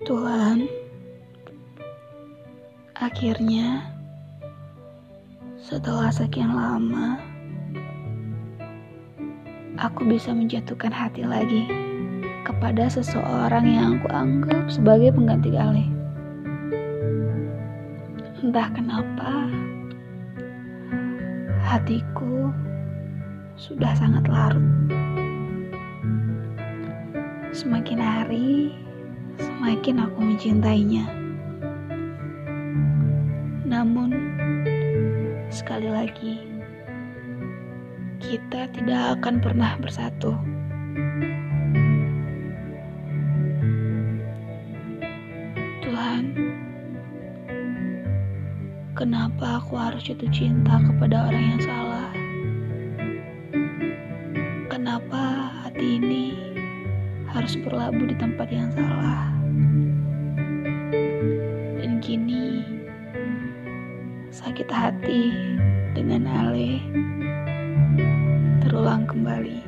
Tuhan, akhirnya setelah sekian lama, aku bisa menjatuhkan hati lagi kepada seseorang yang aku anggap sebagai pengganti Galih. Entah kenapa, hatiku sudah sangat larut. Semakin hari, semakin aku mencintainya. Namun, sekali lagi, kita tidak akan pernah bersatu. Tuhan, kenapa aku harus jatuh cinta kepada orang yang salah? Kenapa hati ini harus berlabuh di tempat yang salah? Dan kini sakit hati dengan Ale terulang kembali.